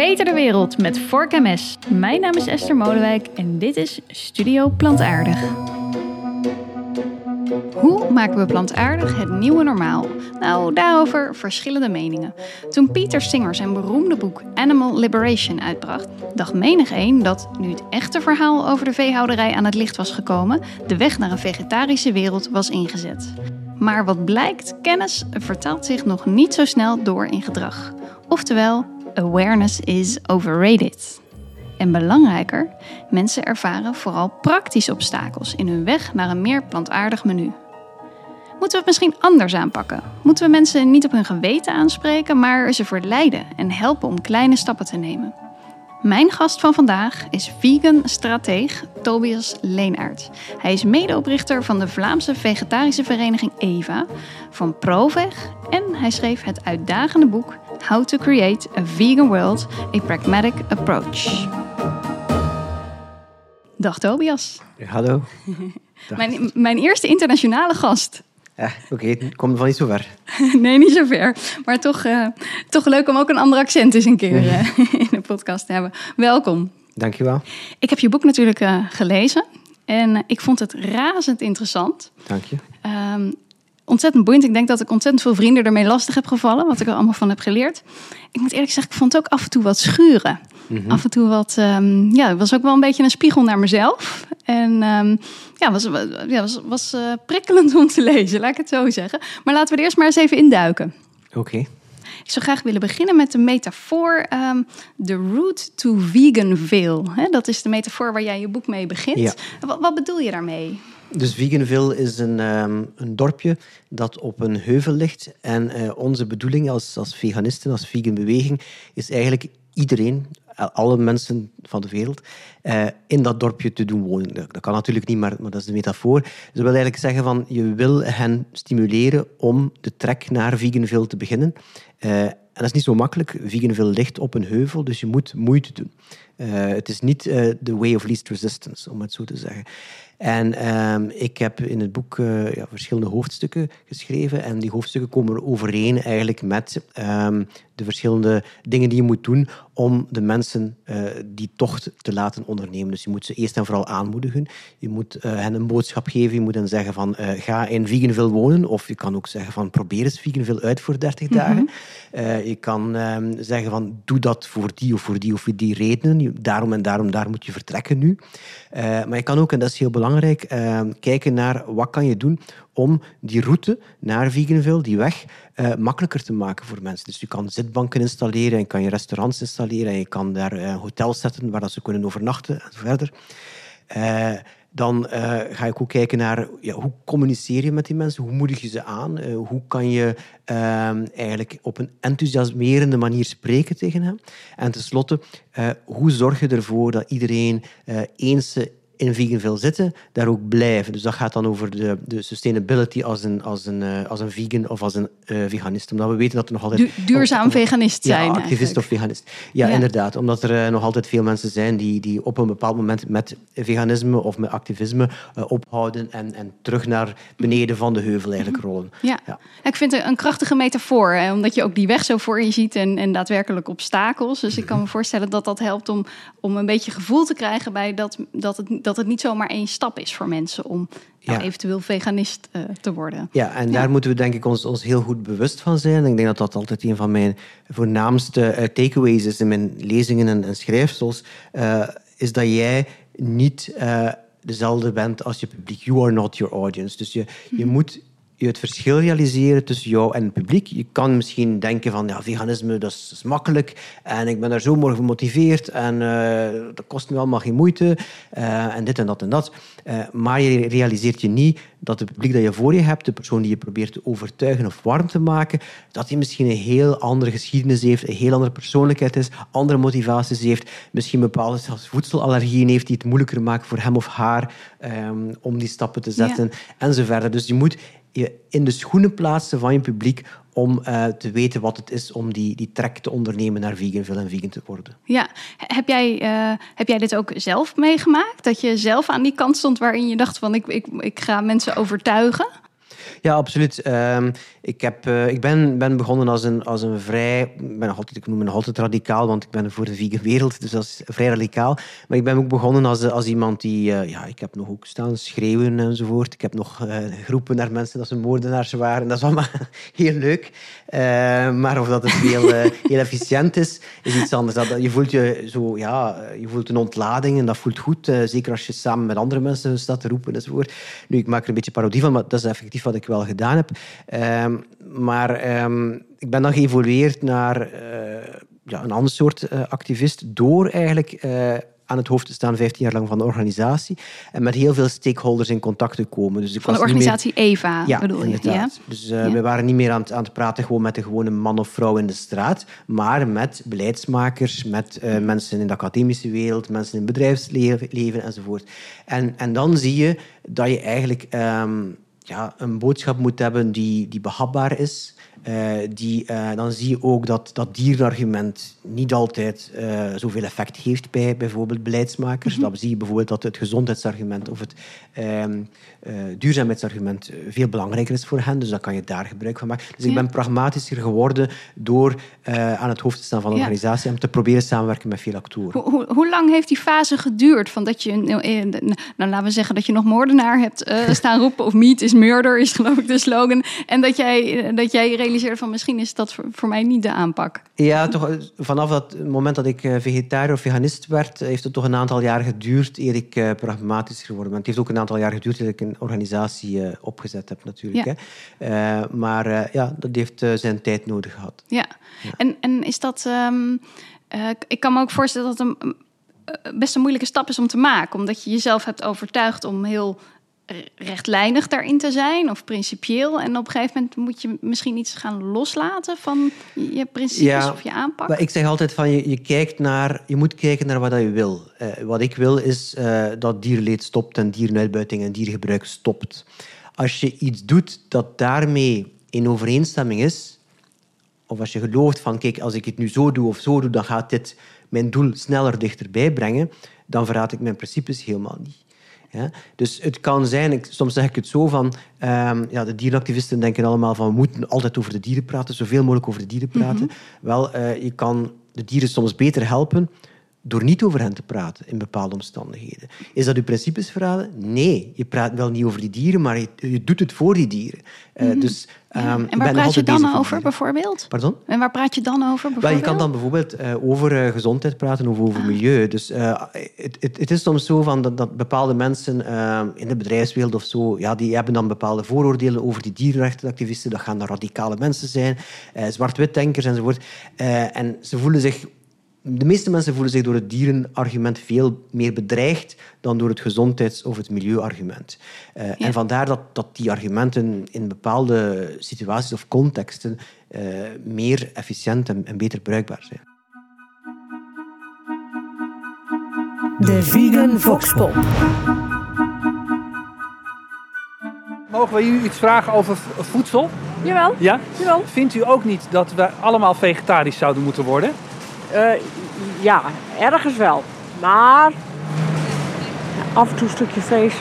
Verbeter de wereld met Vork MS. Mijn naam is Esther Molenwijk en dit is Studio Plantaardig. Hoe maken we plantaardig het nieuwe normaal? Nou, daarover verschillende meningen. Toen Peter Singer zijn beroemde boek Animal Liberation uitbracht, dacht menig een dat, nu het echte verhaal over de veehouderij aan het licht was gekomen, de weg naar een vegetarische wereld was ingezet. Maar wat blijkt, kennis vertaalt zich nog niet zo snel door in gedrag. Oftewel, awareness is overrated. En belangrijker, mensen ervaren vooral praktische obstakels in hun weg naar een meer plantaardig menu. Moeten we het misschien anders aanpakken? Moeten we mensen niet op hun geweten aanspreken, maar ze verleiden en helpen om kleine stappen te nemen? Mijn gast van vandaag is vegan strateeg Tobias Leenaert. Hij is medeoprichter van de Vlaamse vegetarische vereniging EVA, van ProVeg en hij schreef het uitdagende boek How to Create a Vegan World, a Pragmatic Approach. Dag Tobias. Ja, hallo. Mijn, mijn eerste internationale gast. Ja, oké, het komt van niet zo ver. nee, niet zo ver. Maar toch, uh, toch leuk om ook een ander accent eens een keer uh, in de podcast te hebben. Welkom. Dankjewel. Ik heb je boek natuurlijk uh, gelezen. En ik vond het razend interessant. Dank je. Um, ontzettend boeiend. Ik denk dat ik ontzettend veel vrienden ermee lastig heb gevallen. Wat ik er allemaal van heb geleerd. Ik moet eerlijk zeggen, ik vond het ook af en toe wat schuren. Mm -hmm. Af en toe wat, um, ja, het was ook wel een beetje een spiegel naar mezelf. En um, ja, was, ja, was, was uh, prikkelend om te lezen, laat ik het zo zeggen. Maar laten we er eerst maar eens even induiken. Oké. Okay. Ik zou graag willen beginnen met de metafoor um, The Route to Veganville. He, dat is de metafoor waar jij je boek mee begint. Ja. Wat, wat bedoel je daarmee? Dus Veganville is een, um, een dorpje dat op een heuvel ligt. En uh, onze bedoeling als, als veganisten, als vegan beweging, is eigenlijk iedereen, alle mensen van de wereld, uh, in dat dorpje te doen wonen. Dat, kan natuurlijk niet, maar, maar, dat is de metafoor. Dat wil eigenlijk zeggen van, je wil hen stimuleren om de trek naar Veganville te beginnen. En dat is niet zo makkelijk. Veganville ligt op een heuvel, dus je moet moeite doen. Het is niet de way of least resistance, om het zo te zeggen. En um, ik heb in het boek uh, ja, verschillende hoofdstukken geschreven. En die hoofdstukken komen overeen eigenlijk met um, de verschillende dingen die je moet doen om de mensen uh, die tocht te laten ondernemen. Dus je moet ze eerst en vooral aanmoedigen. Je moet uh, hen een boodschap geven. Je moet hen zeggen van ga in Veganville wonen. Of je kan ook zeggen van probeer eens Veganville uit voor 30 mm -hmm. dagen. je kan um, zeggen van doe dat voor die of voor die of voor die redenen. Daarom en daarom, daar moet je vertrekken nu. maar je kan ook, en dat is heel belangrijk, uh, kijken naar wat kan je doen om die route naar Veganville, die weg, uh, makkelijker te maken voor mensen. Dus je kan zitbanken installeren, en kan je restaurants installeren, en je kan daar uh, hotels zetten waar dat ze kunnen overnachten en zo verder. Uh, dan ga ik ook kijken naar ja, hoe communiceer je met die mensen, hoe moedig je ze aan, hoe kan je uh, eigenlijk op een enthousiasmerende manier spreken tegen hen. En tenslotte, hoe zorg je ervoor dat iedereen eens in Veganville zitten, daar ook blijven. Dus dat gaat dan over de, de sustainability als een, als, een, uh, als een vegan of als een uh, veganist. Omdat we weten dat er nog altijd... Du duurzaam veganist zijn. Ja, activist eigenlijk. of veganist. Ja, ja, inderdaad. Omdat er uh, nog altijd veel mensen zijn die, die op een bepaald moment met veganisme of met activisme ophouden en, en terug naar beneden van de heuvel eigenlijk rollen. Ja, ja. ik vind het een krachtige metafoor. Hè, omdat je ook die weg zo voor je ziet en, en daadwerkelijk obstakels. Dus ik kan me voorstellen dat dat helpt om, om een beetje gevoel te krijgen bij dat, dat het dat het niet zomaar één stap is voor mensen om nou, ja. eventueel veganist uh, te worden. Ja, en daar ja. moeten we denk ik ons, ons heel goed bewust van zijn. Ik denk dat dat altijd een van mijn voornaamste uh, takeaways is in mijn lezingen en, en schrijfsels. Uh, is dat jij niet dezelfde bent als je publiek. You are not your audience. Dus je, je -hmm. moet je het verschil realiseren tussen jou en het publiek. Je kan misschien denken van, ja, veganisme, dat is, makkelijk en ik ben daar zo morgen gemotiveerd en uh, dat kost me allemaal geen moeite uh, en dit en dat en dat. Uh, maar je realiseert je niet dat het publiek dat je voor je hebt, de persoon die je probeert te overtuigen of warm te maken, dat hij misschien een heel andere geschiedenis heeft, een heel andere persoonlijkheid is, andere motivaties heeft, misschien bepaalde voedselallergieën heeft die het moeilijker maken voor hem of haar um, om die stappen te zetten ja. en zo verder. Dus je moet je in de schoenen plaatsen van je publiek om uh, te weten wat het is om die, die trek te ondernemen naar veganville en vegan te worden. Ja, heb jij, uh, heb jij dit ook zelf meegemaakt? Dat je zelf aan die kant stond waarin je dacht van ik, ik, ik ga mensen overtuigen? Ja, absoluut. Ehm, ik, heb, uh, ik ben, ben begonnen als een, als een vrij... Ben altijd, ik noem me nog altijd radicaal, want ik ben voor de vegan wereld, dus dat is vrij radicaal. Maar ik ben ook begonnen als, als iemand die... Uh, ja, ik heb nog ook staan schreeuwen enzovoort. Ik heb nog uh, groepen naar mensen dat ze moordenaars waren. Dat is allemaal heel leuk. maar of dat het heel, heel efficiënt is, is iets anders. Dat, je voelt je zo... Ja, je voelt een ontlading en dat voelt goed. zeker als je samen met andere mensen staat te roepen enzovoort. Nu, ik maak er een beetje parodie van, maar dat is effectief wat ik wel gedaan heb. Ehm, maar um, ik ben dan geëvolueerd naar uh, ja, een ander soort uh, activist door eigenlijk uh, aan het hoofd te staan, 15 jaar lang van de organisatie. En met heel veel stakeholders in contact te komen. Dus ik van de organisatie meer... EVA, ja, bedoel je? Ja, Dus uh, ja. we waren niet meer aan het, aan het praten gewoon met de gewone man of vrouw in de straat, maar met beleidsmakers, met uh, mensen in de academische wereld, mensen in het bedrijfsleven enzovoort. En, en dan zie je dat je eigenlijk um, ja, een boodschap moet hebben die, die behapbaar is. Uh, die, uh, dan zie je ook dat dat dierenargument niet altijd uh, zoveel effect heeft bij bijvoorbeeld beleidsmakers. Mm -hmm. Dan zie je bijvoorbeeld dat het gezondheidsargument of het ehm, duurzaamheidsargument veel belangrijker is voor hen. Dus dan kan je daar gebruik van maken. Dus ja. ik ben pragmatischer geworden door aan het hoofd te staan van de ja. organisatie en te proberen samenwerken met veel actoren. Hoe, lang heeft die fase geduurd? Van dat je, nou, laten we zeggen dat je nog moordenaar hebt staan roepen of meat is murder is geloof ik de slogan. En dat jij, dat jij realiseerde van misschien is dat voor, voor mij niet de aanpak. Ja, toch, vanaf dat moment dat ik vegetariër of veganist werd, heeft het toch een aantal jaar geduurd eer ik uh, pragmatisch geworden ben. Het heeft ook een aantal jaar geduurd dat ik een organisatie uh, opgezet heb natuurlijk. Ja. Hè. Maar ja, dat heeft zijn tijd nodig gehad. Ja, ja. En, en is dat... Um, ik kan me ook voorstellen dat het een best een moeilijke stap is om te maken. Omdat je jezelf hebt overtuigd om heel rechtlijnig daarin te zijn of principieel. En op een gegeven moment moet je misschien iets gaan loslaten van je principes ja, of je aanpak. Maar ik zeg altijd van je, je, kijkt naar, je moet kijken naar wat je wil. Uh, wat ik wil is uh, dat dierleed stopt en dierenuitbuiting en diergebruik stopt. Als je iets doet dat daarmee in overeenstemming is, of als je gelooft van kijk, als ik het nu zo doe of zo doe, dan gaat dit mijn doel sneller dichterbij brengen, dan verraad ik mijn principes helemaal niet. Ja? Dus het kan zijn, ik, soms zeg ik het zo van, um, ja, de dierenactivisten denken allemaal van we moeten altijd over de dieren praten, zoveel mogelijk over de dieren praten. Mm -hmm. Wel, uh, je kan de dieren soms beter helpen door niet over hen te praten in bepaalde omstandigheden. Is dat uw principes verraden? Nee, je praat wel niet over die dieren, maar je, je doet het voor die dieren. Uh, mm -hmm. dus, um, ja. En waar praat je dan over, bijvoorbeeld? Pardon? En waar praat je dan over, Wel, je kan dan bijvoorbeeld uh, over uh, gezondheid praten of over ah. milieu. Dus het is soms zo van dat, dat bepaalde mensen in de bedrijfswereld of zo, ja, die hebben dan bepaalde vooroordelen over die dierenrechtenactivisten. Dat gaan dan radicale mensen zijn, zwart-wit-denkers enzovoort. en ze voelen zich de meeste mensen voelen zich door het dierenargument veel meer bedreigd dan door het gezondheids- of het milieuargument. Uh, ja. En vandaar dat, dat die argumenten in bepaalde situaties of contexten uh, meer efficiënt en, en beter bruikbaar zijn. De Vegan Voxpop. Mogen we u iets vragen over voedsel? Jawel. Ja? Jawel. Vindt u ook niet dat we allemaal vegetarisch zouden moeten worden? Uh, ja, ergens wel. Maar af en toe een stukje vlees.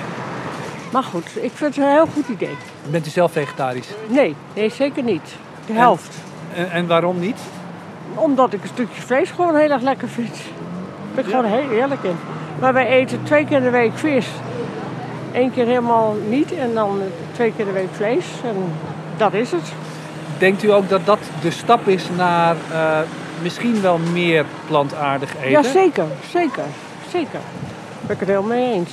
Maar goed, ik vind het een heel goed idee. Bent u zelf vegetarisch? Nee, nee zeker niet. De helft. En, en waarom niet? Omdat ik een stukje vlees gewoon heel erg lekker vind. Daar ben ik ja. gewoon heel eerlijk in. Maar wij eten twee keer in de week vis. Eén keer helemaal niet en dan twee keer in de week vlees. En dat is het. Denkt u ook dat dat de stap is naar uh, misschien wel meer plantaardig eten? Ja, zeker. Zeker. Zeker. Daar ben ik het heel mee eens.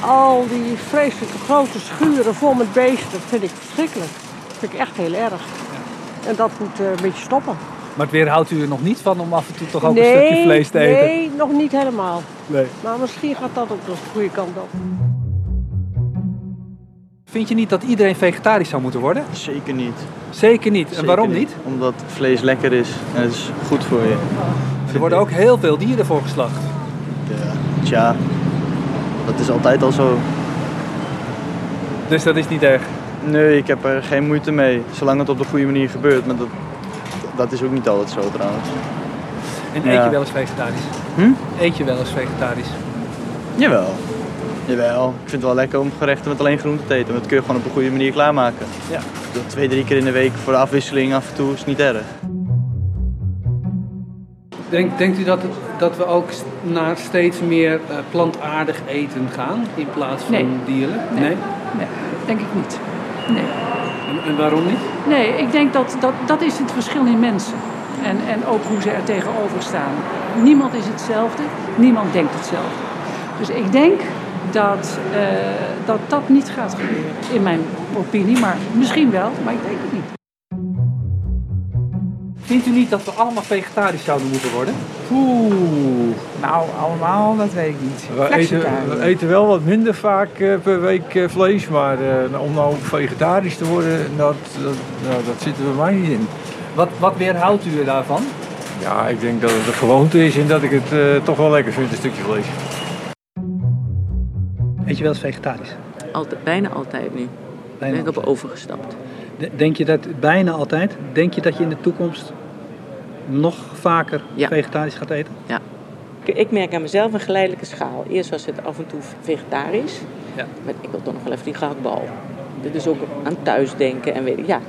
Al die vreselijke grote schuren vol met beesten, dat vind ik verschrikkelijk. Dat vind ik echt heel erg. Ja. En dat moet uh, een beetje stoppen. Maar het weerhoudt u er nog niet van om af en toe toch ook nee, een stukje vlees te eten? Nee, nog niet helemaal. Nee. Maar misschien gaat dat ook nog de goede kant op. Vind je niet dat iedereen vegetarisch zou moeten worden? Zeker niet. Zeker niet. En waarom niet? niet? Omdat vlees lekker is en het is goed voor je. Er worden ook heel veel dieren voor geslacht. Ja, tja, dat is altijd al zo. Dus dat is niet erg? Nee, ik heb er geen moeite mee. Zolang het op de goede manier gebeurt. Maar dat, dat is ook niet altijd zo trouwens. En eet ja. je wel eens vegetarisch? Hm? Eet je wel eens vegetarisch? Jawel. Jawel, ik vind het wel lekker om gerechten met alleen groente te eten. Want dat kun je gewoon op een goede manier klaarmaken. Ja. Dus twee, drie keer in de week voor de afwisseling af en toe is niet erg. Denk, denkt u dat, het- dat we ook naar steeds meer eh, plantaardig eten gaan in plaats van Nee. dierlijk? Nee. Nee, denk ik niet. Nee. En, en waarom niet? Nee, ik denk dat, dat dat is het verschil in mensen. En, en ook hoe ze er tegenover staan. Niemand is hetzelfde, niemand denkt hetzelfde. Dus ik denk dat, eh, dat dat niet gaat gebeuren, in mijn opinie. Maar misschien wel, maar ik denk het niet. Vindt u niet dat we allemaal vegetarisch zouden moeten worden? Oeh, Nou, allemaal, dat weet ik niet. we eten, Flexitariër. we eten wel wat minder vaak eh, per week eh, vlees, maar eh, om nou vegetarisch te worden, dat, dat, nou, dat zit er bij mij niet in. Wat, wat weerhoudt u daarvan? Ja, ik denk dat het een gewoonte is en dat ik het eh, toch wel lekker vind, een stukje vlees. Eet je wel eens vegetarisch? Altijd, bijna altijd nu. Bijna ben ik op overgestapt. De- Denk je dat bijna altijd? Denk je dat je in de toekomst nog vaker Ja. vegetarisch gaat eten? Ik, ik merk aan mezelf een geleidelijke schaal. Eerst was het af en toe vegetarisch. Ja. Maar ik wil toch nog wel even die gehaktbal. Dit is ook aan thuisdenken en weet ik. Ja.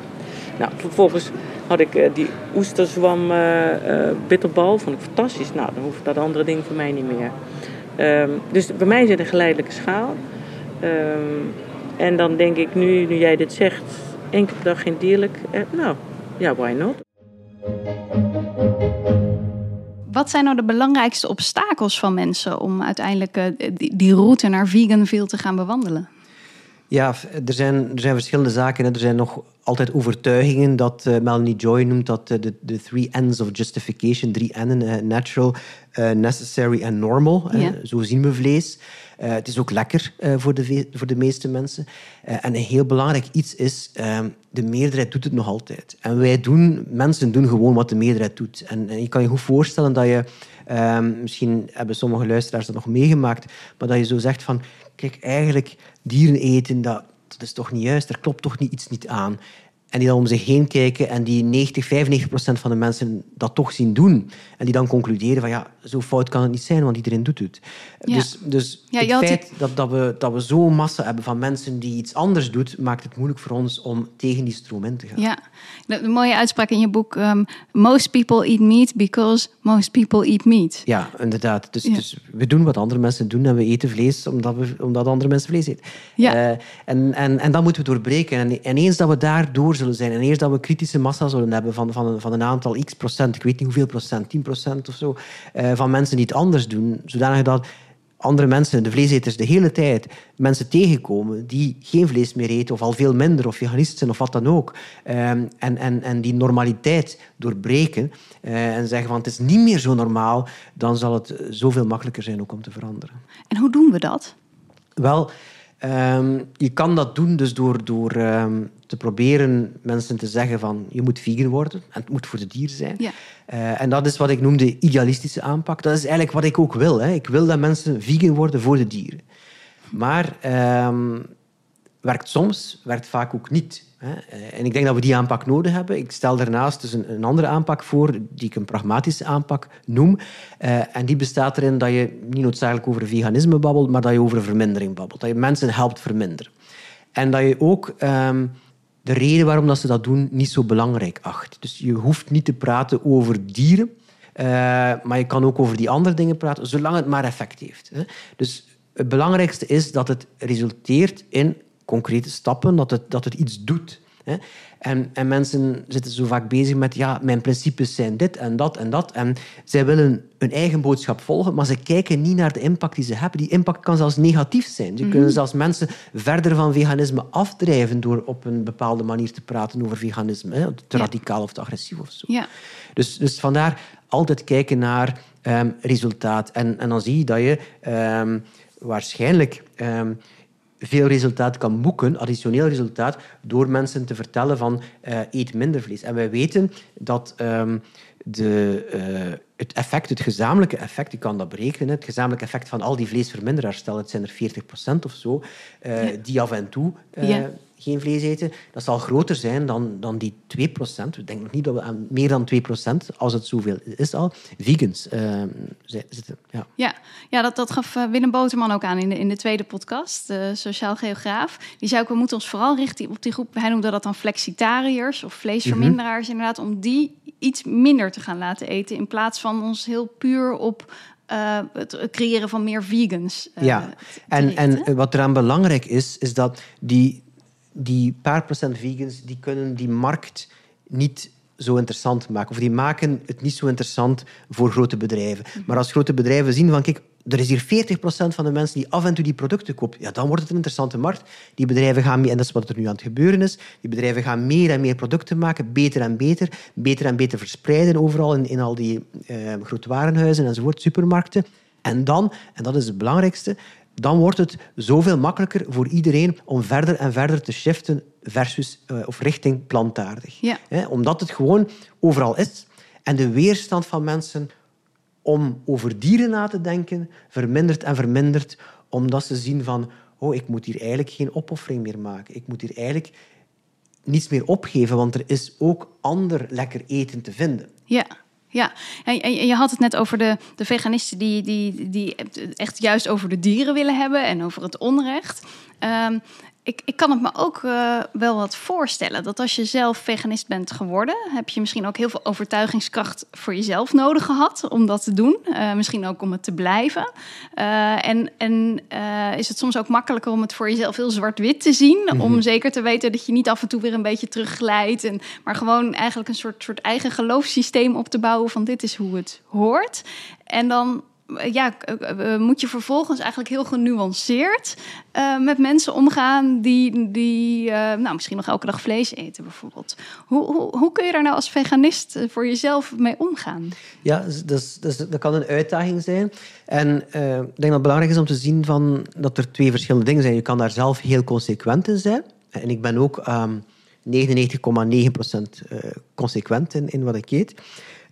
Nou, vervolgens had ik eh, die oesterzwam eh, eh, bitterbal. Vond ik fantastisch. Nou, dan hoeft dat andere ding voor mij niet meer. Ehm, dus bij mij is het een geleidelijke schaal. Ehm, en dan denk ik nu, nu jij dit zegt, één keer per dag geen dierlijk. Eh, nou, ja, why not? Wat zijn nou de belangrijkste obstakels van mensen om uiteindelijk eh, die, die route naar vegan veel te gaan bewandelen? Ja, er zijn, er zijn verschillende zaken. Hè. Er zijn nog altijd overtuigingen dat eh, Melanie Joy noemt dat eh, de, de three N's of justification, drie N'en, eh, natural, necessary en normal. Zo zien we vlees. Het is ook lekker voor, de, voor de meeste mensen. En een heel belangrijk iets is, eh, de meerderheid doet het nog altijd. En wij doen, mensen doen gewoon wat de meerderheid doet. En, en je kan je goed voorstellen dat je, eh, misschien hebben sommige luisteraars dat nog meegemaakt, maar dat je zo zegt van, kijk, eigenlijk dieren eten, dat, dat is toch niet juist, er klopt toch niet iets niet aan. En die dan om zich heen kijken en die 90, 95 procent van de mensen dat toch zien doen. En die dan concluderen van ja, zo fout kan het niet zijn, want iedereen doet het. Ja. Dus, dus Ja, het die- feit dat, dat we, dat we zo'n massa hebben van mensen die iets anders doen, maakt het moeilijk voor ons om tegen die stroom in te gaan. Ja, de, mooie uitspraak in je boek: ehm, Most people eat meat because most people eat meat. Ja, inderdaad. Dus, Ja. dus we doen wat andere mensen doen en we eten vlees omdat, we, omdat andere mensen vlees eten. Ja. Eh, en, en, en dat moeten we doorbreken. En, en eens dat we daar zullen zijn en eens dat we kritische massa zullen hebben van, van, een, van een aantal x procent, ik weet niet hoeveel procent, 10 procent of zo, eh, van mensen die het anders doen, zodanig dat andere mensen, de vleeseters, de hele tijd mensen tegenkomen die geen vlees meer eten of al veel minder of veganist zijn of wat dan ook. Ehm, en, en, en die normaliteit doorbreken eh, en zeggen van het is niet meer zo normaal, dan zal het zoveel makkelijker zijn ook om te veranderen. En hoe doen we dat? Wel, ehm, je kan dat doen dus door, door ehm, te proberen mensen te zeggen van je moet vegan worden en het moet voor de dieren zijn. Ja. Eh, en dat is wat ik noem de idealistische aanpak. Dat is eigenlijk wat ik ook wil. Hè. Ik wil dat mensen vegan worden voor de dieren. Maar ehm, werkt soms, werkt vaak ook niet. Eh, En ik denk dat we die aanpak nodig hebben. Ik stel daarnaast dus een, een andere aanpak voor, die ik een pragmatische aanpak noem. Eh, en die bestaat erin dat je niet noodzakelijk over veganisme babbelt, maar dat je over vermindering babbelt. Dat je mensen helpt verminderen. En dat je ook ehm, de reden waarom dat ze dat doen niet zo belangrijk acht. Dus je hoeft niet te praten over dieren, eh, maar je kan ook over die andere dingen praten, zolang het maar effect heeft. Hè. Dus het belangrijkste is dat het resulteert in concrete stappen, dat het, dat het iets doet. Hè. En, en mensen zitten zo vaak bezig met, ja, mijn principes zijn dit en dat en dat. En zij willen hun eigen boodschap volgen, maar ze kijken niet naar de impact die ze hebben. Die impact kan zelfs negatief zijn. Ze kunnen zelfs mensen verder van veganisme afdrijven door op een bepaalde manier te praten over veganisme. Hè, te Ja. radicaal of te agressief of zo. Ja. Dus, dus vandaar altijd kijken naar ehm, resultaat. En, en dan zie je dat je ehm, waarschijnlijk ehm, veel resultaat kan boeken, additioneel resultaat, door mensen te vertellen van eh, eet minder vlees. En wij weten dat ehm, de, eh, het effect, het gezamenlijke effect, je kan dat berekenen, het gezamenlijke effect van al die vleesverminderaars, stel het zijn er 40% of zo, eh, die af en toe Ja. Geen vlees eten, dat zal groter zijn dan, dan die 2%. We denken nog niet dat we aan meer dan 2%, als het zoveel is al, vegans uh, zitten. Ja, ja, ja dat, dat gaf eh, Willem Boterman ook aan in de, in de tweede podcast, de sociaal geograaf. Die zei ook, we moeten ons vooral richten op die groep, hij noemde dat dan flexitariërs of vleesverminderaars mhm. inderdaad, om die iets minder te gaan laten eten in plaats van ons heel puur op uh, het creëren van meer vegans. Uh, ja, en, en wat eraan belangrijk is, is dat die, die paar procent vegans, die kunnen die markt niet zo interessant maken. Of die maken het niet zo interessant voor grote bedrijven. Mhm. Maar als grote bedrijven zien van, kijk, er is hier 40% van de mensen die af en toe die producten kopen. Ja, dan wordt het een interessante markt. Die bedrijven gaan mee, en dat is wat er nu aan het gebeuren is, die bedrijven gaan meer en meer producten maken, beter en beter, beter en beter verspreiden overal in, in al die eh, grote warenhuizen enzovoort, supermarkten. En dan, en dat is het belangrijkste, dan wordt het zoveel makkelijker voor iedereen om verder en verder te shiften versus, uh, of richting plantaardig. Ja. omdat het gewoon overal is. En de weerstand van mensen om over dieren na te denken vermindert en vermindert, omdat ze zien van, oh, ik moet hier eigenlijk geen opoffering meer maken. Ik moet hier eigenlijk niets meer opgeven, want er is ook ander lekker eten te vinden. Ja. Ja, en je had het net over de, de veganisten die, die, die echt juist over de dieren willen hebben en over het onrecht. Um, ik, ik kan het me ook uh, wel wat voorstellen dat als je zelf veganist bent geworden, heb je misschien ook heel veel overtuigingskracht voor jezelf nodig gehad om dat te doen. Uh, misschien ook om het te blijven. Uh, en en is het soms ook makkelijker om het voor jezelf heel zwart-wit te zien. Mm -hmm. Om zeker te weten dat je niet af en toe weer een beetje terugglijdt. En, maar gewoon eigenlijk een soort, soort eigen geloofssysteem op te bouwen van dit is hoe het hoort. En dan ja, moet je vervolgens eigenlijk heel genuanceerd uh, met mensen omgaan die, die nou, misschien nog elke dag vlees eten, bijvoorbeeld. Hoe, hoe, hoe, kun je daar nou als veganist voor jezelf mee omgaan? Ja, dus, dus, dat kan een uitdaging zijn. En ik denk dat het belangrijk is om te zien van, dat er twee verschillende dingen zijn. Je kan daar zelf heel consequent in zijn. En ik ben ook um, 99,9% consequent in, in wat ik eet.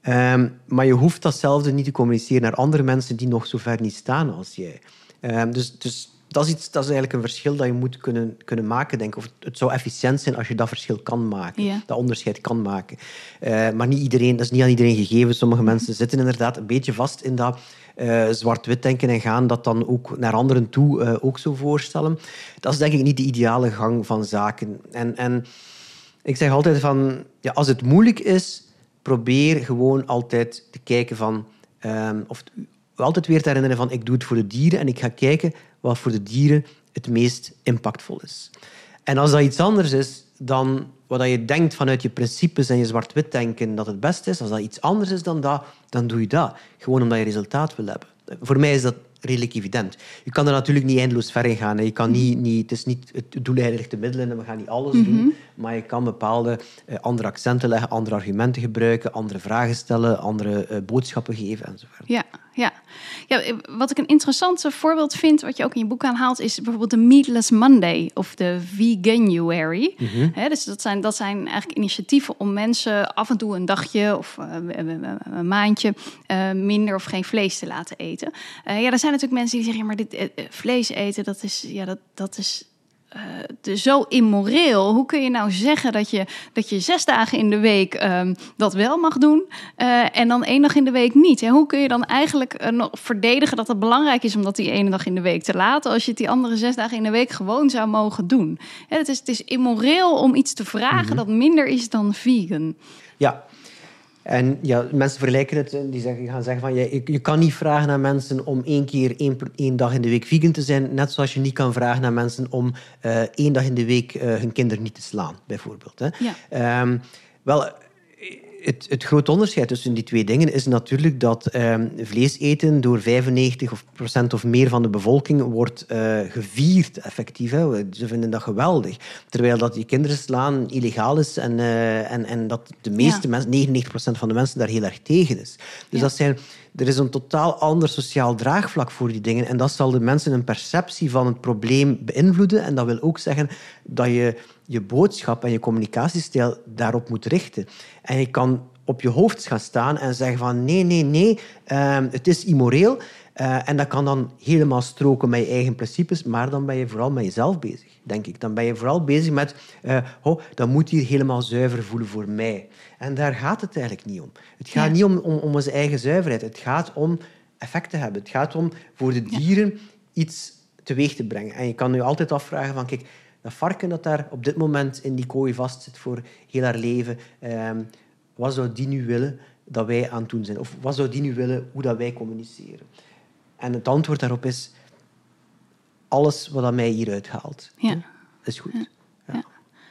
Um, maar je hoeft datzelfde niet te communiceren naar andere mensen die nog zo ver niet staan als jij. Um, dus, dus dat is, iets, dat is eigenlijk een verschil dat je moet kunnen, kunnen maken. Denk. Of het zou efficiënt zijn als je dat verschil kan maken, ja. dat onderscheid kan maken. Uh, maar niet iedereen, dat is niet aan iedereen gegeven. Sommige mensen zitten inderdaad een beetje vast in dat uh, zwart-wit denken en gaan dat dan ook naar anderen toe uh, ook zo voorstellen. Dat is denk ik niet de ideale gang van zaken. En, en ik zeg altijd van, ja, als het moeilijk is probeer gewoon altijd te kijken van... Um, of altijd weer te herinneren van ik doe het voor de dieren en ik ga kijken wat voor de dieren het meest impactvol is. En als dat iets anders is dan wat je denkt vanuit je principes en je zwart-wit denken dat het beste is, als dat iets anders is dan dat, dan doe je dat. Gewoon omdat je resultaat wil hebben. Voor mij is dat redelijk evident. Je kan er natuurlijk niet eindeloos ver in gaan. Je kan niet, niet, het is niet het doel de middelen en we gaan niet alles doen. Mhm. Maar je kan bepaalde uh, andere accenten leggen, andere argumenten gebruiken, andere vragen stellen, andere uh, boodschappen geven enzovoort. Ja, ja. ja, wat ik een interessant voorbeeld vind, wat je ook in je boek aanhaalt, is bijvoorbeeld de Meatless Monday of de Veganuary. Mm -hmm. He, dus dat zijn, dat zijn eigenlijk initiatieven om mensen af en toe een dagje of uh, een maandje uh, minder of geen vlees te laten eten. Uh, ja, er zijn natuurlijk mensen die zeggen, ja, maar dit vlees eten, dat is, ja, dat, dat is uh, zo immoreel. Hoe kun je nou zeggen dat je, dat je zes dagen in de week um, dat wel mag doen uh, en dan één dag in de week niet? En hoe kun je dan eigenlijk uh, nog verdedigen dat het belangrijk is om dat die ene dag in de week te laten, als je het die andere zes dagen in de week gewoon zou mogen doen? Het, is, het is immoreel om iets te vragen mm -hmm. dat minder is dan vegan. Ja, en ja, mensen vergelijken het, die zeggen, gaan zeggen van je, je kan niet vragen aan mensen om één keer één, één dag in de week vegan te zijn, net zoals je niet kan vragen aan mensen om uh, één dag in de week uh, hun kinderen niet te slaan, bijvoorbeeld. Hè. Ja. Um, wel, het, het grote onderscheid tussen die twee dingen is natuurlijk dat um, vlees eten door 95 of procent of meer van de bevolking wordt uh, gevierd, effectief. Hè. Ze vinden dat geweldig. Terwijl dat je kinderen slaan illegaal is en, uh, en, en dat de meeste ja. mensen, 99 procent van de mensen, daar heel erg tegen is. Dus ja. dat zijn, er is een totaal ander sociaal draagvlak voor die dingen. En dat zal de mensen een perceptie van het probleem beïnvloeden. En dat wil ook zeggen dat je je boodschap en je communicatiestijl daarop moet richten. En je kan op je hoofd gaan staan en zeggen van nee, nee, nee, uh, het is immoreel. Eh, en dat kan dan helemaal stroken met je eigen principes, maar dan ben je vooral met jezelf bezig, denk ik. Dan ben je vooral bezig met, eh oh, dat moet hier helemaal zuiver voelen voor mij. En daar gaat het eigenlijk niet om. Het gaat Ja. niet om, om, om onze eigen zuiverheid. Het gaat om effect te hebben. Het gaat om voor de dieren iets teweeg te brengen. En je kan je altijd afvragen van, kijk, dat varken dat daar op dit moment in die kooi vastzit voor heel haar leven, ehm, wat zou die nu willen dat wij aan het doen zijn? Of wat zou die nu willen hoe dat wij communiceren? En het antwoord daarop is alles wat dat mij hieruit haalt. Ja. is goed.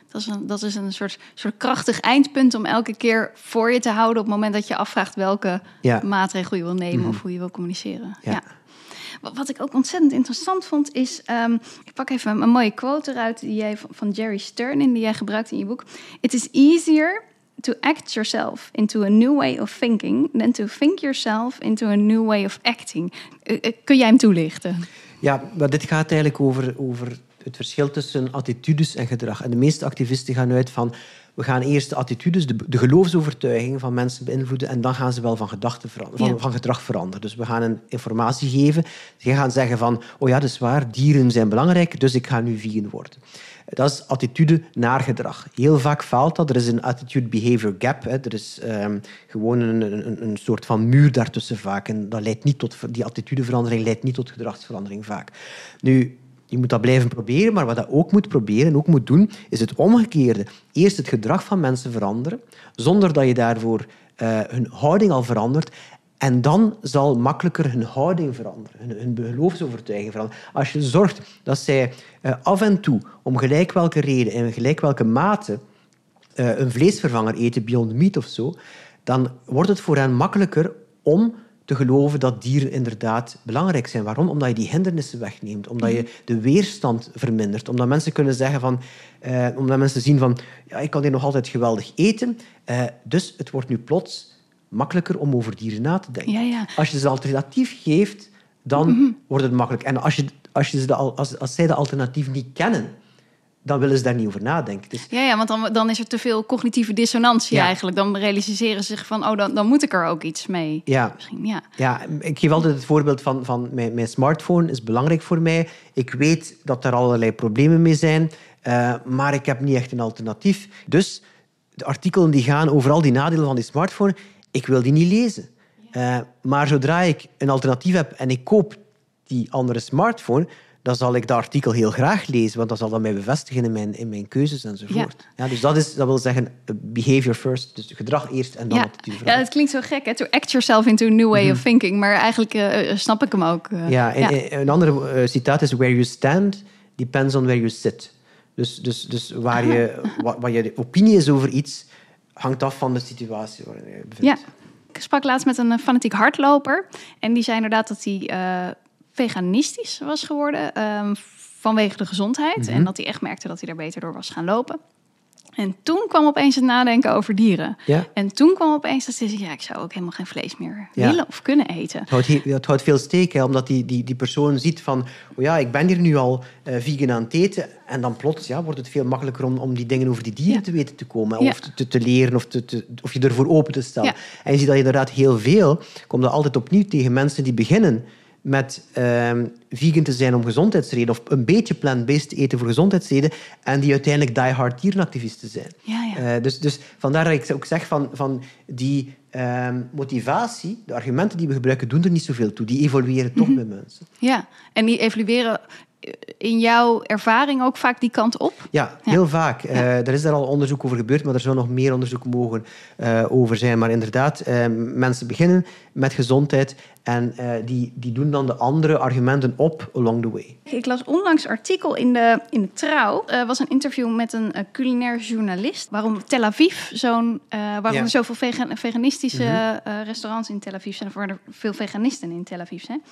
Dat is een, dat is een soort, soort krachtig eindpunt om elke keer voor je te houden op het moment dat je afvraagt welke Ja. maatregel je wil nemen Mhm. of hoe je wil communiceren. Ja. Wat- ik ook ontzettend interessant vond is, ehm, ik pak even een, mooie quote eruit die jij van- van Jerry Stern in die jij gebruikt in je boek. It is easier to act yourself into a new way of thinking than to think yourself into a new way of acting. Eh, eh, kun jij hem toelichten? Ja, maar dit gaat eigenlijk over, over het verschil tussen attitudes en gedrag. En de meeste activisten gaan uit van... We gaan eerst de attitudes, de, de geloofsovertuigingen van mensen beïnvloeden en dan gaan ze wel van, gedachten veranderen, van, Ja. van gedrag veranderen. Dus we gaan een informatie geven. Ze gaan zeggen van, oh ja, dat is waar, dieren zijn belangrijk, dus ik ga nu vegan worden. Dat is attitude naar gedrag. Heel vaak faalt dat. Er is een attitude-behavior gap. Hè. Er is ehm, gewoon een, een, een soort van muur daartussen vaak. En dat leidt niet tot, die attitudeverandering leidt niet tot gedragsverandering vaak. Nu, je moet dat blijven proberen, maar wat dat ook moet proberen en ook moet doen, is het omgekeerde. Eerst het gedrag van mensen veranderen, zonder dat je daarvoor eh, hun houding al verandert. En dan zal makkelijker hun houding veranderen, hun, hun geloofsovertuiging veranderen. Als je zorgt dat zij eh, af en toe, om gelijk welke reden en gelijk welke mate, eh, een vleesvervanger eten, Beyond Meat of zo, dan wordt het voor hen makkelijker om te geloven dat dieren inderdaad belangrijk zijn. Waarom? Omdat je die hindernissen wegneemt, omdat je de weerstand vermindert, omdat mensen kunnen zeggen van, eh, omdat mensen zien van, ja, ik kan hier nog altijd geweldig eten, eh, dus het wordt nu plots makkelijker om over dieren na te denken. Ja, ja. Als je ze alternatief geeft, dan wordt het makkelijk. En als, je, als, je ze de, al- als, als zij de alternatief niet kennen, dan willen ze daar niet over nadenken. Dus Ja, ja want dan, dan is er te veel cognitieve dissonantie Ja. eigenlijk. Dan realiseren ze zich van, oh, dan, dan moet ik er ook iets mee. ja, Misschien, ja. Ja, ik geef altijd het voorbeeld van, van mijn, mijn smartphone is belangrijk voor mij. Ik weet dat er allerlei problemen mee zijn, eh, maar ik heb niet echt een alternatief. Dus de artikelen die gaan over al die nadelen van die smartphone, ik wil die niet lezen. Eh, maar zodra ik een alternatief heb en ik koop die andere smartphone, dan zal ik dat artikel heel graag lezen, want dat zal dat mij bevestigen in mijn, in mijn keuzes enzovoort. Ja. dus dat, is, dat wil zeggen eh, behavior first, dus gedrag eerst en dan Ja. attitude ja, het klinkt zo gek, hè? To act yourself into a new way of thinking. Maar eigenlijk eh, eh, snap ik hem ook. Ja, en, en een ander eh, citaat is: Where you stand depends on where you sit. Dus, dus, dus waar je, wat, wat je opinie is over iets, hangt af van de situatie waarin je bevindt. Ja. Ik sprak laatst met een fanatiek hardloper. En die zei inderdaad dat hij veganistisch was geworden ehm, vanwege de gezondheid. Mhm. En dat hij echt merkte dat hij er beter door was gaan lopen. En toen kwam opeens het nadenken over dieren. Ja. En toen kwam opeens dat zei, ja, ik zou ook helemaal geen vlees meer Ja. willen of kunnen eten. Het houdt, he- het houdt veel steek, hè, omdat die, die, die persoon ziet van... Oh ja, ik ben hier nu al eh, vegan aan het eten. En dan plots ja, wordt het veel makkelijker om, om die dingen over die dieren Ja. te weten te komen. Of te, te leren, of, te, te- of je ervoor open te stellen. En je ziet dat je inderdaad heel veel... Komt dat altijd opnieuw tegen mensen die beginnen met ehm, vegan te zijn om gezondheidsredenen... of een beetje plant-based te eten voor gezondheidsredenen... en die uiteindelijk die-hard dierenactivisten zijn. Ja, ja. Eh, dus, dus vandaar dat ik ook zeg van, van die ehm, motivatie, de argumenten die we gebruiken, doen er niet zoveel toe. Die evolueren toch bij mensen. Ja, en die evalueren eh, in jouw ervaring ook vaak die kant op. Ja, Ja. heel vaak. Eh, er is daar al onderzoek over gebeurd, maar er zou nog meer onderzoek mogen eh, over zijn. Maar inderdaad, eh, mensen beginnen met gezondheid en eh, die, die doen dan de andere argumenten op along the way. Ik las onlangs een artikel in de, in de Trouw. Er was een interview met een culinair journalist. Waarom Tel Aviv zo'n... eh, waarom Ja. er zoveel vegan, veganistische Mhm. eh, restaurants in Tel Aviv zijn. Of waar er veel veganisten in Tel Aviv zijn.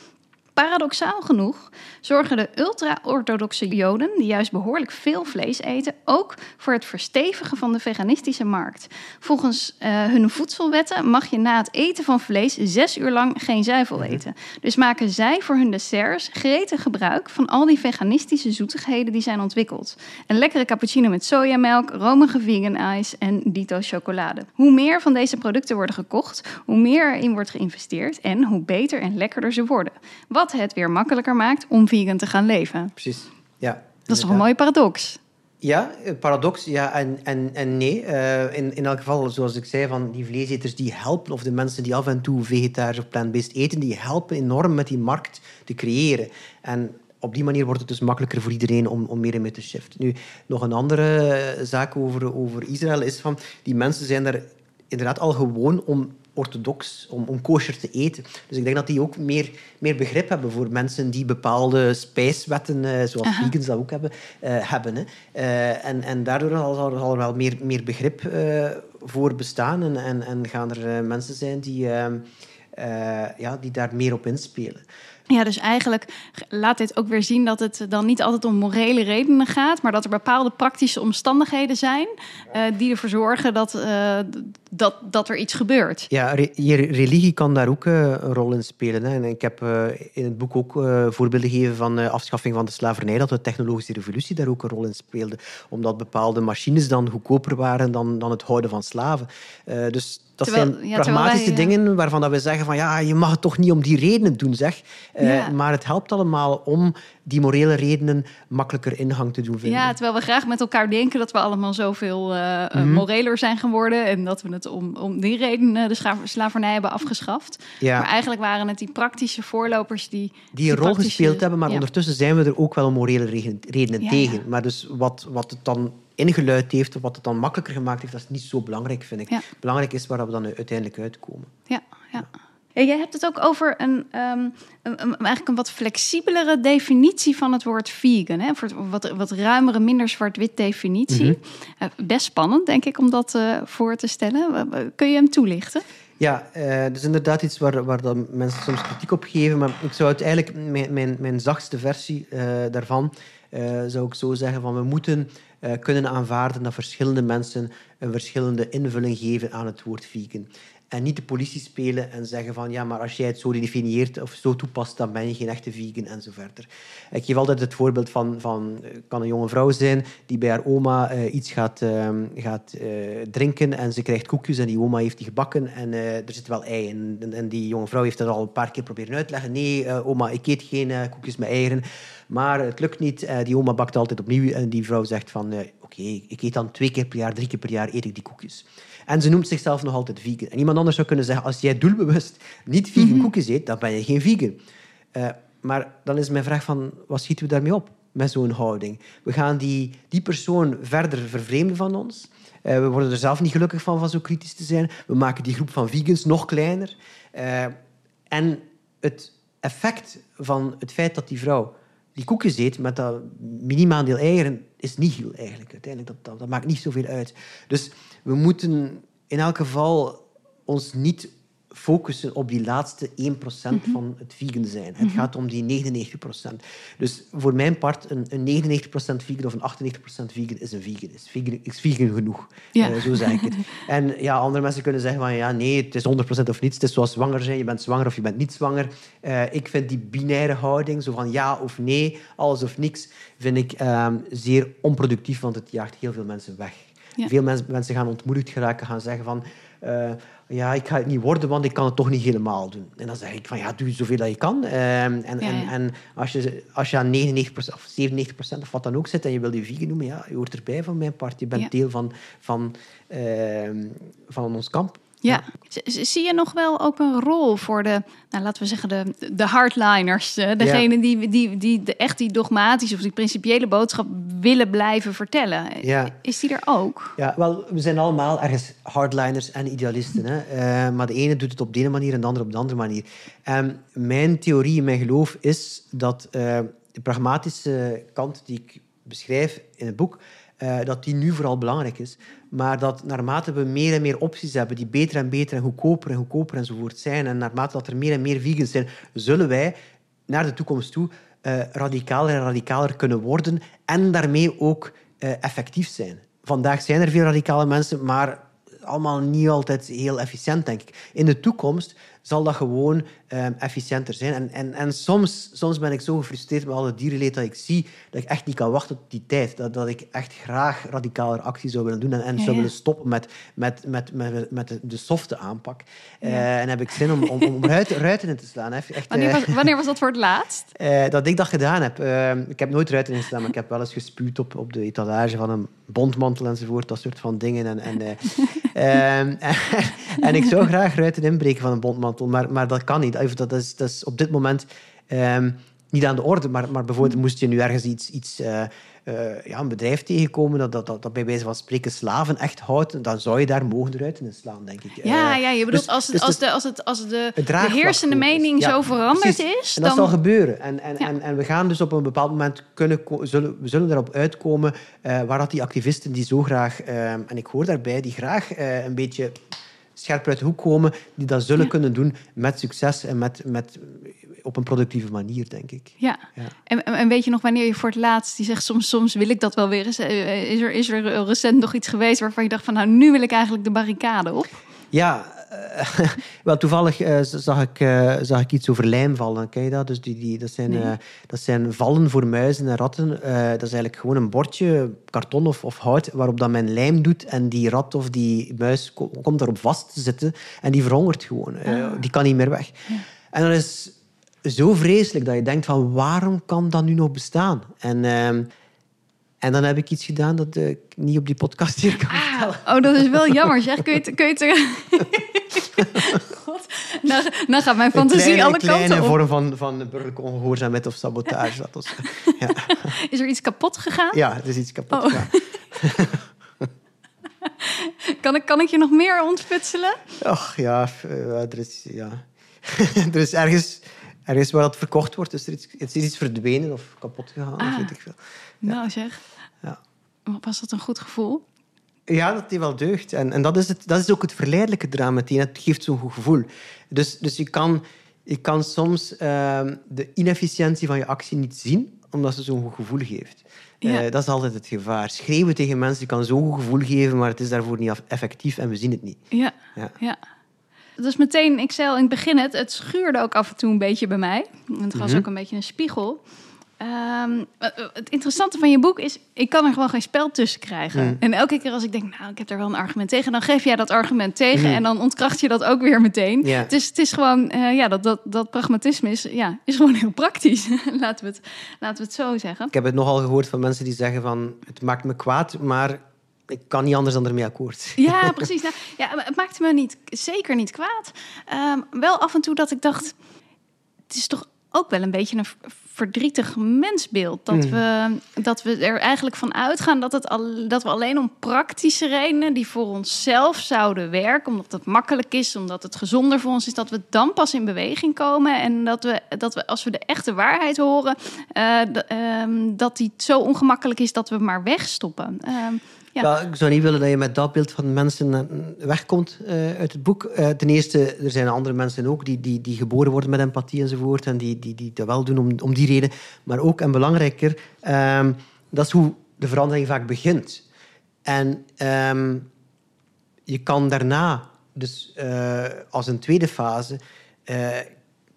Paradoxaal genoeg zorgen de ultra-orthodoxe Joden, die juist behoorlijk veel vlees eten, ook voor het verstevigen van de veganistische markt. Volgens uh, hun voedselwetten mag je na het eten van vlees zes uur lang geen zuivel eten. Dus maken zij voor hun desserts gretig gebruik van al die veganistische zoetigheden die zijn ontwikkeld. Een lekkere cappuccino met sojamelk, romige vegan ice en dito chocolade. Hoe meer van deze producten worden gekocht, hoe meer erin wordt geïnvesteerd en hoe beter en lekkerder ze worden. Wat het weer makkelijker maakt om vegan te gaan leven. Precies, ja. Dat is toch een mooie paradox? Ja, paradox, ja en, en, en nee. Uh, in, in elk geval, zoals ik zei, van die vleeseters die helpen, of de mensen die af en toe vegetarisch of plant-based eten, die helpen enorm met die markt te creëren. En op die manier wordt het dus makkelijker voor iedereen om, om meer en meer te shiften. Nu, nog een andere zaak over, over Israël is van, die mensen zijn daar inderdaad al gewoon om orthodox, om, om kosher te eten. Dus ik denk dat die ook meer, meer begrip hebben voor mensen die bepaalde spijswetten, uh, zoals Aha. vegans dat ook hebben, uh, hebben. Hè. Uh, en, en daardoor zal, zal er wel meer, meer begrip voor bestaan en, en, en gaan er mensen zijn die, ja, die daar meer op inspelen. Ja, dus eigenlijk laat dit ook weer zien dat het dan niet altijd om morele redenen gaat, maar dat er bepaalde praktische omstandigheden zijn uh, die ervoor zorgen dat, uh, dat, dat er iets gebeurt. Ja, re religie kan daar ook uh, een rol in spelen. Hè. En ik heb in het boek ook voorbeelden gegeven van afschaffing van de slavernij, dat de technologische revolutie daar ook een rol in speelde, omdat bepaalde machines dan goedkoper waren dan, dan het houden van slaven. dus dat zijn pragmatische dingen waarvan dat we zeggen van ja, je mag het toch niet om die redenen doen, zeg. Maar het helpt allemaal om die morele redenen makkelijker ingang te doen vinden. Ja, terwijl we graag met elkaar denken dat we allemaal zoveel mm moreler zijn geworden en dat we het om, om die redenen de slavernij hebben afgeschaft. Ja. Maar eigenlijk waren het die praktische voorlopers die... Die een rol gespeeld hebben, maar ondertussen zijn we er ook wel morele redenen tegen. Maar dus wat, wat het dan ingeluid heeft, wat het dan makkelijker gemaakt heeft, dat is niet zo belangrijk, vind ik. Belangrijk is waar we dan uiteindelijk uitkomen. Ja, ja. Jij hebt het ook over een, um, een, eigenlijk een wat flexibelere definitie van het woord vegan. Hè? Voor wat, wat ruimere, minder zwart-wit definitie. Mm best spannend, denk ik, om dat uh, voor te stellen. Kun je hem toelichten? Ja, uh, dat is inderdaad iets waar, waar dan mensen soms kritiek op geven. Maar ik zou het eigenlijk, mijn, mijn, mijn zachtste versie uh, daarvan, zou ik zo zeggen van we moeten kunnen aanvaarden dat verschillende mensen een verschillende invulling geven aan het woord vegan. En niet de politie spelen en zeggen van ja, maar als jij het zo definieert of zo toepast, dan ben je geen echte vegan en zo verder. Ik geef altijd het voorbeeld van, van eh, kan een jonge vrouw zijn die bij haar oma uh, iets gaat, uh, gaat uh, drinken en ze krijgt koekjes en die oma heeft die gebakken en er zit wel ei in. En, en, die jonge vrouw heeft dat al een paar keer proberen uit te leggen. Nee, oma, ik eet geen koekjes met eieren. Maar het lukt niet. die oma bakt altijd opnieuw en die vrouw zegt van oké, ik eet dan twee keer per jaar, drie keer per jaar eet ik die koekjes. En ze noemt zichzelf nog altijd vegan. En iemand anders zou kunnen zeggen, als jij doelbewust niet vegan mm koekjes eet, dan ben je geen vegan. Uh, maar dan is mijn vraag van, wat schieten we daarmee op met zo'n houding? We gaan die, die persoon verder vervreemden van ons. Uh, we worden er zelf niet gelukkig van, van zo kritisch te zijn. We maken die groep van vegans nog kleiner. Uh, en het effect van het feit dat die vrouw die koekjes eet met dat minimaandeel eieren, is niet heel eigenlijk. Uiteindelijk, dat, dat, dat maakt niet zoveel uit. Dus we moeten in elk geval ons niet focussen op die laatste 1% mm van het vegan zijn. Het mhm. gaat om die 99%. Dus voor mijn part, een, een 99% vegan of een 98% vegan is een vegan. Is vegan, is vegan genoeg. Ja. Uh, zo zeg ik het. En ja, andere mensen kunnen zeggen van ja, nee, het is 100% of niets. Het is zoals zwanger zijn. Je bent zwanger of je bent niet zwanger. Uh, ik vind die binaire houding, zo van ja of nee, alles of niks, vind ik uh, zeer onproductief, want het jaagt heel veel mensen weg. Ja. Veel mensen, mensen gaan ontmoedigd geraken, gaan zeggen van... Uh, ja, ik ga het niet worden, want ik kan het toch niet helemaal doen. En dan zeg ik van, ja, doe zoveel dat je kan. Uh, en, ja, en, en als je, als je aan 99% of 97% of wat dan ook zit en je wil je vegan noemen, ja, je hoort erbij van mijn part. Je bent deel van, van, uh, van ons kamp. Ja. Zie je nog wel ook een rol voor de, nou, laten we zeggen, de, de hardliners? Degene die, die, die de, echt die dogmatische of die principiële boodschap willen blijven vertellen. Ja. Is die er ook? Ja, wel, we zijn allemaal ergens hardliners en idealisten. Hè? Uh, maar de ene doet het op de ene manier en de andere op de andere manier. Um, mijn theorie en mijn geloof is dat uh, de pragmatische kant die ik beschrijf in het boek, uh, dat die nu vooral belangrijk is. Maar dat naarmate we meer en meer opties hebben die beter en beter en goedkoper en goedkoper enzovoort zijn, en naarmate dat er meer en meer vegans zijn, zullen wij naar de toekomst toe eh, radicaler en radicaler kunnen worden en daarmee ook eh, effectief zijn. Vandaag zijn er veel radicale mensen, maar allemaal niet altijd heel efficiënt, denk ik. In de toekomst zal dat gewoon ehm, efficiënter zijn. En, en, en soms, soms ben ik zo gefrustreerd met alle dierenleed dat ik zie dat ik echt niet kan wachten tot die tijd. Dat, dat ik echt graag radicaler actie zou willen doen en, en Ja, zou willen stoppen met, met, met, met, met de, de softe aanpak. Eh, en heb ik zin om, om, om ruiten, ruiten in te slaan. Echt, Wanneer eh, was, wanneer was dat voor het laatst? eh, dat ik dat gedaan heb. Eh, ik heb nooit ruiten ingestaan, maar ik heb wel eens gespuwd op, op de etalage van een bondmantel enzovoort, dat soort van dingen. En, en, eh, ehm, en ik zou graag ruiten inbreken van een bondmantel, maar, maar dat kan niet. Dat is, dat is op dit moment ehm, niet aan de orde. Maar, maar bijvoorbeeld moest je nu ergens iets, iets eh, eh, ja, een bedrijf tegenkomen dat, dat, dat, dat bij wijze van spreken slaven echt houdt, dan zou je daar mogen ruiten in slaan, denk ik. Ja, Eh, ja je bedoelt dus- als, het, dus als, de- de, als, het, als de, de heersende mening Ja, zo veranderd precies. is, En dat dan... zal gebeuren. En, en, Ja. en, en we gaan dus op een bepaald moment kunnen zullen, we zullen erop uitkomen eh, waar dat die activisten die zo graag, eh, en ik hoor daarbij, die graag een beetje scherp uit de hoek komen, die dat zullen kunnen doen met succes en met, met, op een productieve manier, denk ik. Ja. Ja. En, en weet je nog wanneer je voor het laatst, die zegt soms, soms wil ik dat wel weer eens. Eh, Is er, is er recent nog iets geweest waarvan je dacht van nou, nu wil ik eigenlijk de barricade op? Ja, eh, wel toevallig eh, zag, ik, eh, zag ik iets over lijmvallen. Ken je dat? Dus die, die, dat, zijn, Nee. eh, dat zijn vallen voor muizen en ratten. Eh, dat is eigenlijk gewoon een bordje, karton of, of hout, waarop dat men lijm doet. En die rat of die muis ko- komt daarop vast te zitten en die verhongert gewoon. Eh, die kan niet meer weg. En dat is zo vreselijk dat je denkt van waarom kan dat nu nog bestaan? En... ehm, en dan heb ik iets gedaan dat eh, ik niet op die podcast hier kan vertellen. Oh, dat is wel jammer zeg. Kun je het... Kun je het God, nou, nou gaat mijn fantasie een kleine, alle een kleine kanten op. vorm van, van burgerlijke ongehoorzaamheid of sabotage. Dat was, ja. Is er iets kapot gegaan? ja, het is iets kapot Oh. gegaan. Kan, ik, kan ik je nog meer ontfutselen? Och ja, eh, er is, ja. er is ergens, ergens waar dat verkocht wordt, is er iets, het is iets verdwenen of kapot gegaan. Of Ah. weet ik veel. Nou zeg, Ja. was dat een goed gevoel? Ja, dat die wel deugt. En, en dat, is het, dat is ook het verleidelijke eraan meteen. Het geeft zo'n goed gevoel. Dus, dus je, kan, je kan soms ehm, de inefficiëntie van je actie niet zien, omdat ze zo'n goed gevoel geeft. Ja. Eh, dat is altijd het gevaar. Schreeuwen tegen mensen kan zo'n goed gevoel geven, maar het is daarvoor niet effectief en we zien het niet. Ja, Ja. ja. Dus meteen, ik zei al in het begin, het, het schuurde ook af en toe een beetje bij mij. En het was Mhm. ook een beetje een spiegel. Ehm, eh, eh, het interessante van je boek is, ik kan er gewoon geen spel tussen krijgen. En elke keer als ik denk, nou, ik heb er wel een argument tegen, dan geef jij dat argument tegen Mhm. en dan ontkracht je dat ook weer meteen. Is, het is gewoon, eh, ja, dat, dat, dat pragmatisme is, ja, is gewoon heel praktisch. laten, we het, laten we het zo zeggen. Ik heb het nogal gehoord van mensen die zeggen van het maakt me kwaad, maar ik kan niet anders dan ermee akkoord. Ja, precies. Nou, ja, het maakte me niet, zeker niet kwaad. Ehm, wel af en toe dat ik dacht... het is toch ook wel een beetje een verdrietig mensbeeld. Dat, Mm. we, dat we er eigenlijk van uitgaan dat, het al, dat we alleen om praktische redenen... die voor onszelf zouden werken, omdat het makkelijk is... omdat het gezonder voor ons is, dat we dan pas in beweging komen... en dat we, dat we als we de echte waarheid horen... eh, ehm, dat die zo ongemakkelijk is dat we maar wegstoppen. Ehm, ja. Ik zou niet willen dat je met dat beeld van mensen eh, wegkomt eh, uit het boek. Eh, ten eerste, er zijn andere mensen ook die, die, die geboren worden met empathie enzovoort en die, die, die dat wel doen om, om die reden. Maar ook, en belangrijker, ehm, dat is hoe de verandering vaak begint. En ehm, je kan daarna, dus als een tweede fase,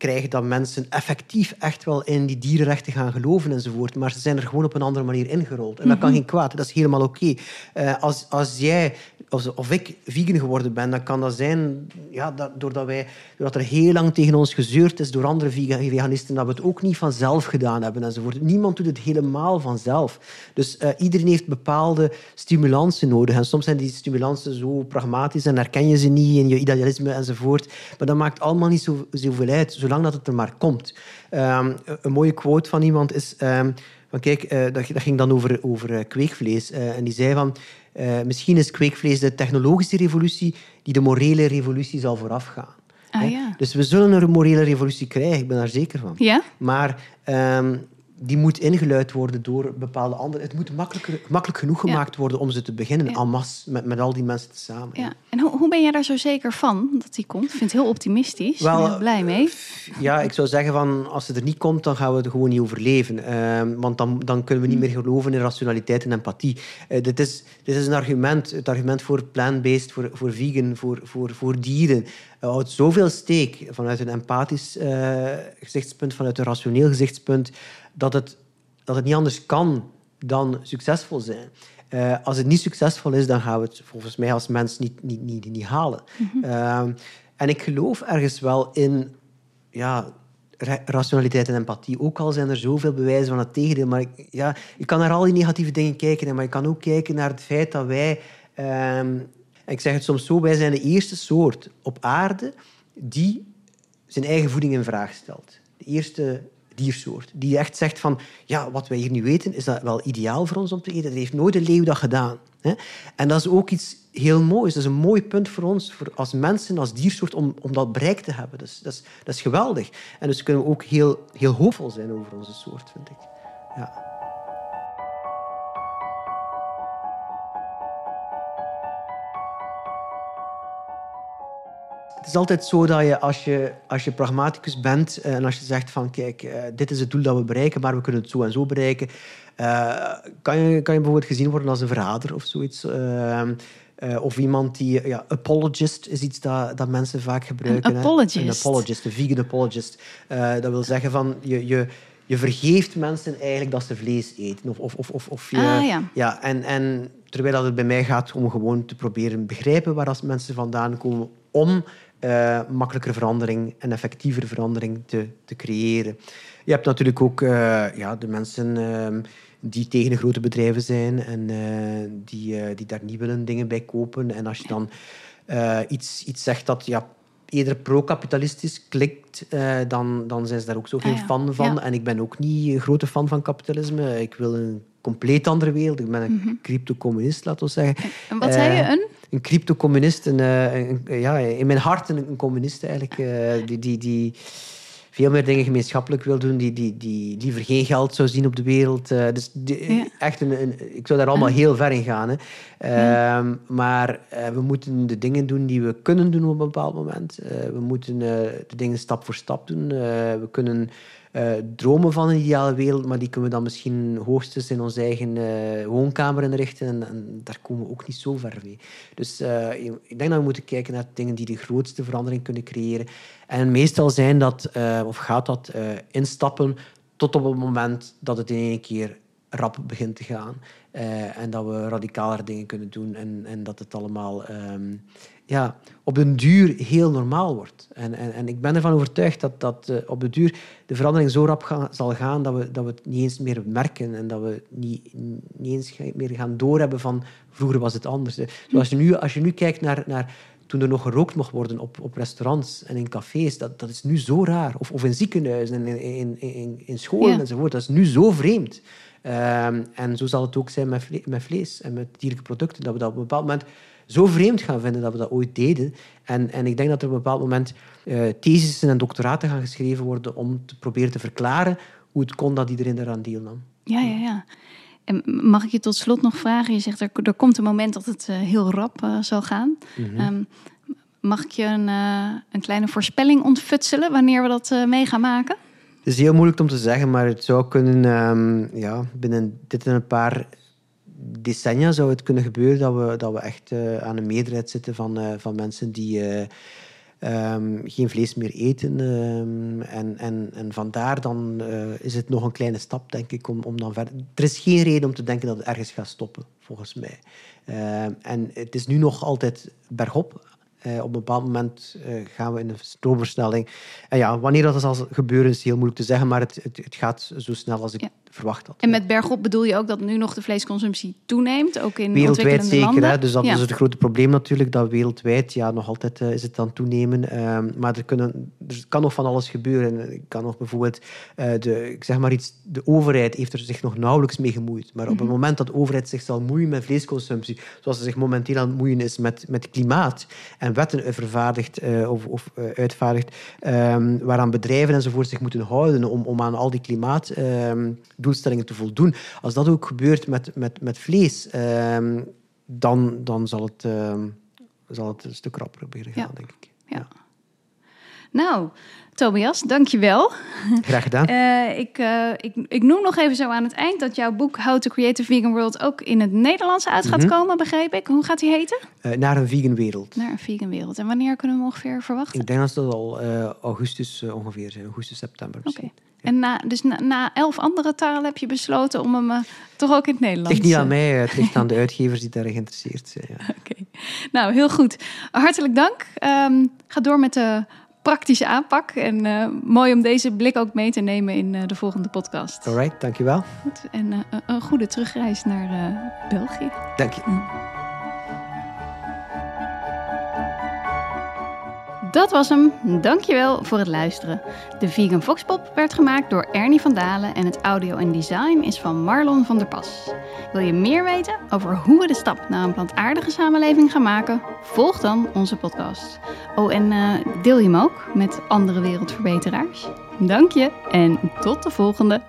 krijgen dat mensen effectief echt wel in die dierenrechten gaan geloven enzovoort. Maar ze zijn er gewoon op een andere manier ingerold. En dat kan geen kwaad. Dat is helemaal oké. Eh, als, als jij of, ik vegan geworden ben, dan kan dat zijn ja, dat, doordat, wij, doordat er heel lang tegen ons gezeurd is door andere vega- veganisten, dat we het ook niet vanzelf gedaan hebben enzovoort. Niemand doet het helemaal vanzelf. Dus eh, iedereen heeft bepaalde stimulansen nodig. En soms zijn die stimulansen zo pragmatisch en herken je ze niet in je idealisme enzovoort. Maar dat maakt allemaal niet zo, zoveel uit, zolang dat het er maar komt. Ehm, een mooie quote van iemand is... van kijk, eh, dat, ging dan over, over eh, kweekvlees. En die zei van... eh, misschien is kweekvlees de technologische revolutie die de morele revolutie zal voorafgaan. Ah, ja. Dus we zullen een morele revolutie krijgen, ik ben daar zeker van. Ja? Maar ehm, die moet ingeluid worden door bepaalde anderen. Het moet makkelijk genoeg Ja. gemaakt worden om ze te beginnen, Ja. en masse, met, met al die mensen samen. Ja. En hoe, hoe ben jij daar zo zeker van dat die komt? Ik vind het heel optimistisch. Ben Wel, er blij mee. Ja, ik zou zeggen van als ze er niet komt, dan gaan we het gewoon niet overleven. Ehm, want dan, dan kunnen we niet meer geloven in rationaliteit en empathie. Eh, dit, is, dit is een argument, het argument voor plant-based, voor, voor vegan, voor, voor, voor dieren. Uh, houdt zoveel steek vanuit een empathisch eh, gezichtspunt, vanuit een rationeel gezichtspunt, dat het, dat het niet anders kan dan succesvol zijn. Eh, als het niet succesvol is, dan gaan we het volgens mij als mens niet, niet, niet, niet halen. Ehm, en ik geloof ergens wel in ja, ra- rationaliteit en empathie. Ook al zijn er zoveel bewijzen van het tegendeel. Maar ik, ja, je kan naar al die negatieve dingen kijken, maar je kan ook kijken naar het feit dat wij... ehm, ik zeg het soms zo, wij zijn de eerste soort op aarde die zijn eigen voeding in vraag stelt. De eerste diersoort. Die echt zegt van, ja, wat wij hier nu weten, is dat wel ideaal voor ons om te eten. Dat heeft nooit een leeuw dat gedaan. Hè? En dat is ook iets heel moois. Dat is een mooi punt voor ons, voor als mensen, als diersoort, om, om dat bereikt te hebben. Dus, dat, is, dat is geweldig. En dus kunnen we ook heel, heel hoopvol zijn over onze soort, vind ik. Ja. Het is altijd zo dat je als je, als je pragmaticus bent eh, en als je zegt van kijk, eh, dit is het doel dat we bereiken, maar we kunnen het zo en zo bereiken, eh, kan, je, kan je bijvoorbeeld gezien worden als een verrader of zoiets. Of iemand die... Ja, apologist is iets dat, dat mensen vaak gebruiken. hè. apologist? Een apologist, een vegan apologist. Dat wil zeggen van... Je, je, je vergeeft mensen eigenlijk dat ze vlees eten. Of, of, of, of, of je, Ah, ja. ja, en, en terwijl dat het bij mij gaat om gewoon te proberen begrijpen waar als mensen vandaan komen, om eh makkelijker verandering en effectiever verandering te, te creëren. Je hebt natuurlijk ook eh, ja, de mensen ehm, die tegen de grote bedrijven zijn en eh, die, die daar niet willen dingen bij kopen. En als je dan iets, iets zegt dat ja, eerder pro-kapitalistisch klikt, dan, dan zijn ze daar ook zo geen Ah, ja. fan van. Ja. En ik ben ook niet een grote fan van kapitalisme. Ik wil een compleet andere wereld. Ik ben een crypto-communist, laten we zeggen. Mhm. En wat zei je? Eh, Een? een crypto-communist. Een, eh, een- ja, in mijn hart een, een communist eigenlijk. eh, die, die, die veel meer dingen gemeenschappelijk wil doen. Die, die, die liever geen geld zou zien op de wereld. dus die- Ja. echt een, een- ik zou daar allemaal heel ver in gaan. Hè. Ehm, Maar we moeten de dingen doen die we kunnen doen op een bepaald moment. We moeten de dingen stap voor stap doen. We kunnen eh, dromen van een ideale wereld, maar die kunnen we dan misschien hoogstens in onze eigen eh, woonkamer inrichten. En, en daar komen we ook niet zo ver mee. Dus eh, ik denk dat we moeten kijken naar dingen die de grootste verandering kunnen creëren. En meestal zijn dat, of gaat dat, instappen tot op het moment dat het in één keer rap begint te gaan. En dat we radicaler dingen kunnen doen. En, en dat het allemaal ehm, ja, op den duur heel normaal wordt. En, en, en ik ben ervan overtuigd dat, dat eh, op de duur de verandering zo rap zal gaan dat we, dat we het niet eens meer merken. En dat we niet, niet eens meer gaan doorhebben van vroeger was het anders. Zoals je nu, als je nu kijkt naar... naar toen er nog gerookt mocht worden op, op restaurants en in cafés, dat, dat is nu zo raar. Of, of in ziekenhuizen en in, in, in, in scholen Ja. enzovoort. Dat is nu zo vreemd. Ehm, en zo zal het ook zijn met, vle- met vlees en met dierlijke producten. Dat we dat op een bepaald moment zo vreemd gaan vinden dat we dat ooit deden. En, en ik denk dat er op een bepaald moment eh thesissen en doctoraten gaan geschreven worden om te proberen te verklaren hoe het kon dat iedereen eraan deelnam. Ja, ja, ja. En mag ik je tot slot nog vragen? Je zegt er, er komt een moment dat het eh, heel rap eh, zal gaan. Mhm. Ehm, mag ik je een, een kleine voorspelling ontfutselen wanneer we dat mee gaan maken? Het is heel moeilijk om te zeggen, maar het zou kunnen, ehm, ja, binnen dit en een paar decennia zou het kunnen gebeuren dat we, dat we echt eh, aan een meerderheid zitten van, eh, van mensen die eh, ehm, geen vlees meer eten. ehm, en, en, en vandaar dan is het nog een kleine stap, denk ik, om, om dan verder... Er is geen reden om te denken dat het ergens gaat stoppen, volgens mij. Ehm, en het is nu nog altijd bergop. Op een bepaald moment gaan we in een stroomversnelling. En ja, wanneer dat zal gebeuren is heel moeilijk te zeggen, maar het, het, gaat zo snel als ik. Verwacht had. En met bergop bedoel je ook dat nu nog de vleesconsumptie toeneemt, ook in Wereldwijd zeker, landen? hè? dus dat Ja. is het grote probleem natuurlijk, dat wereldwijd ja, nog altijd eh, is het aan toenemen. Ehm, maar er, kunnen, er kan nog van alles gebeuren. Ik kan nog bijvoorbeeld, eh, de, ik zeg maar iets, de overheid heeft er zich nog nauwelijks mee gemoeid. Maar op het moment dat de overheid zich zal moeien met vleesconsumptie, zoals ze zich momenteel aan het moeien is met, met klimaat, en wetten vervaardigt eh, of, of uitvaardigt, ehm, waaraan bedrijven enzovoort zich moeten houden om, om aan al die klimaatdoelstellingen te voldoen. Als dat ook gebeurt met, met, met vlees, ehm, dan, dan zal, het, ehm, zal het een stuk rapper beginnen gaan, Ja. denk ik. Ja. Nou, Tobias, dankjewel. Graag gedaan. Eh, ik, eh, ik, ik noem nog even zo aan het eind dat jouw boek How to Create a Vegan World ook in het Nederlands uit gaat Mhm. komen, begreep ik. Hoe gaat die heten? Eh, naar een vegan wereld. Naar een vegan wereld. En wanneer kunnen we hem ongeveer verwachten? Ik denk dat dat al augustus ongeveer zijn, augustus, september Oké. En na, dus na, na elf andere talen heb je besloten om hem toch ook in het Het Nederlands... ligt niet aan mij, het ligt aan de uitgevers die daar geïnteresseerd zijn. Ja. Oké. Nou, heel goed. Hartelijk dank. Ehm, ga door met de praktische aanpak. En eh, mooi om deze blik ook mee te nemen in eh, de volgende podcast. Alright, dankjewel. Goed. En eh, een- goede terugreis naar België. Dank je. Dat was hem. Dankjewel voor het luisteren. De Vegan Foxpop werd gemaakt door Ernie van Dalen en het audio en design is van Marlon van der Pas. Wil je meer weten over hoe we de stap naar een plantaardige samenleving gaan maken? Volg dan onze podcast. Oh, en eh, deel je hem ook met andere wereldverbeteraars. Dank je en tot de volgende.